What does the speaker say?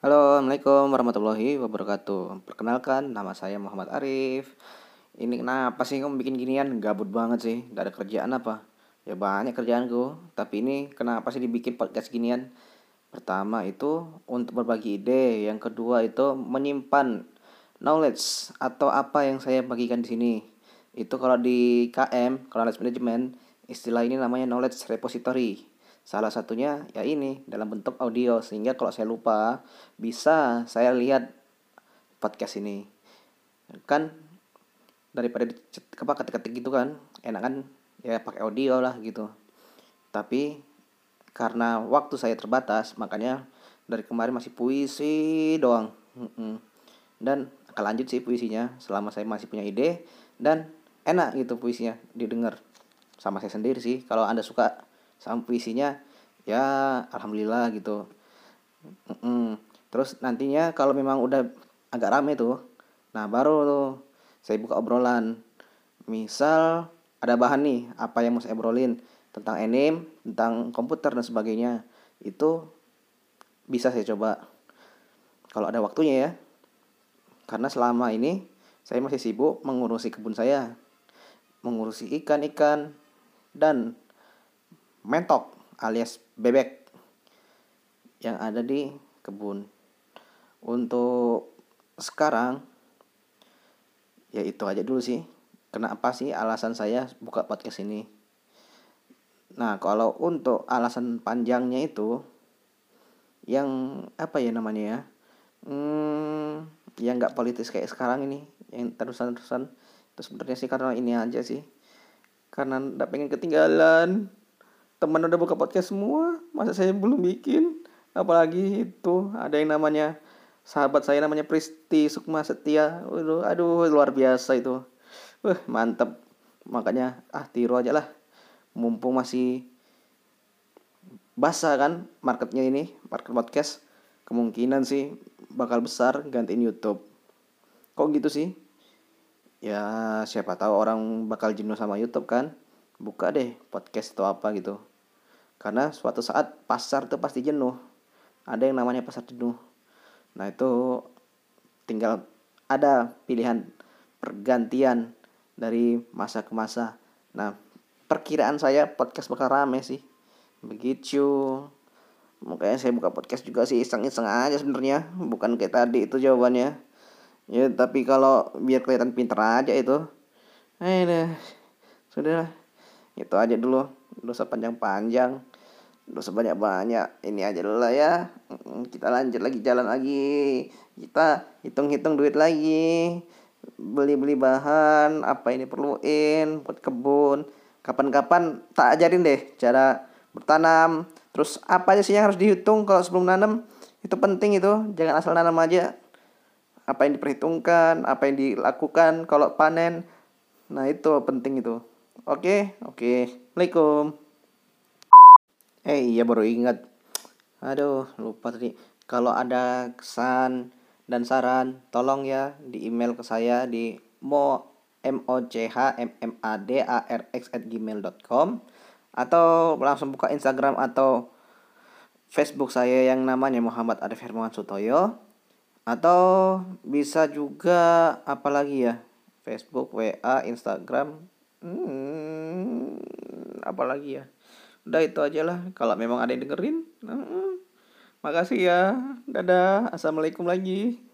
Halo, Assalamualaikum warahmatullahi wabarakatuh. Perkenalkan, nama saya Muhammad Arif. Ini kenapa sih kamu bikin ginian? Gabut banget sih, gak ada kerjaan apa? Ya banyak kerjaanku, tapi ini kenapa sih dibikin podcast ginian? Pertama itu untuk berbagi ide, yang kedua itu menyimpan knowledge atau apa yang saya bagikan di sini. Itu kalau di KM, knowledge management, istilah ini namanya knowledge repository Salah satunya ya ini dalam bentuk audio sehingga kalau saya lupa bisa saya lihat podcast ini. Kan daripada ketik-ketik gitu kan, enak kan ya pakai audio lah gitu. Tapi karena waktu saya terbatas, makanya dari kemarin masih puisi doang. Dan akan lanjut sih puisinya selama saya masih punya ide dan enak gitu puisinya didengar sama saya sendiri sih. Kalau Anda suka sama puisinya ya alhamdulillah gitu. Mm -mm. terus nantinya kalau memang udah agak rame tuh nah baru tuh saya buka obrolan. Misal ada bahan nih apa yang mau saya obrolin? Tentang anime tentang komputer dan sebagainya. Itu bisa saya coba. Kalau ada waktunya ya. Karena selama ini saya masih sibuk mengurusi kebun saya. Mengurusi ikan-ikan dan mentok alias bebek yang ada di kebun. Untuk sekarang ya itu aja dulu sih. Kenapa sih alasan saya buka podcast ini? Nah, kalau untuk alasan panjangnya itu yang apa ya namanya ya? Hmm, yang nggak politis kayak sekarang ini, yang terusan-terusan. Terus sebenarnya sih karena ini aja sih. Karena nggak pengen ketinggalan teman udah buka podcast semua masa saya belum bikin? Apalagi itu ada yang namanya sahabat saya namanya Pristi Sukma Setia. Aduh, aduh luar biasa itu. Wah, mantep. Makanya ah tiru aja lah. Mumpung masih basah kan marketnya ini market podcast kemungkinan sih bakal besar gantiin YouTube. Kok gitu sih? Ya siapa tahu orang bakal jenuh sama YouTube kan? Buka deh podcast atau apa gitu karena suatu saat pasar itu pasti jenuh. Ada yang namanya pasar jenuh. Nah itu tinggal ada pilihan pergantian dari masa ke masa. Nah perkiraan saya podcast bakal rame sih. Begitu. Makanya saya buka podcast juga sih iseng-iseng aja sebenarnya. Bukan kayak tadi itu jawabannya. Ya tapi kalau biar kelihatan pinter aja itu. Eh sudah itu aja dulu dosa panjang-panjang. Dosa banyak-banyak. Ini aja lah ya. Kita lanjut lagi jalan lagi. Kita hitung-hitung duit lagi. Beli-beli bahan apa ini perluin buat kebun. Kapan-kapan tak ajarin deh cara bertanam. Terus apa aja sih yang harus dihitung kalau sebelum nanam? Itu penting itu. Jangan asal nanam aja. Apa yang diperhitungkan apa yang dilakukan kalau panen. Nah itu penting itu. Oke oke assalamualaikum. Eh iya baru ingat. Aduh lupa tadi. Kalau ada kesan dan saran tolong ya di email ke saya di mo m o c h m m a d a r x at gmail.com atau langsung buka Instagram atau Facebook saya yang namanya Muhammad Arif Hermawan Sutoyo. Atau bisa juga apalagi ya? Facebook WA Instagram. Hmm, apalagi ya. Udah itu aja lah. Kalau memang ada yang dengerin uh, makasih ya. Dadah. Assalamualaikum lagi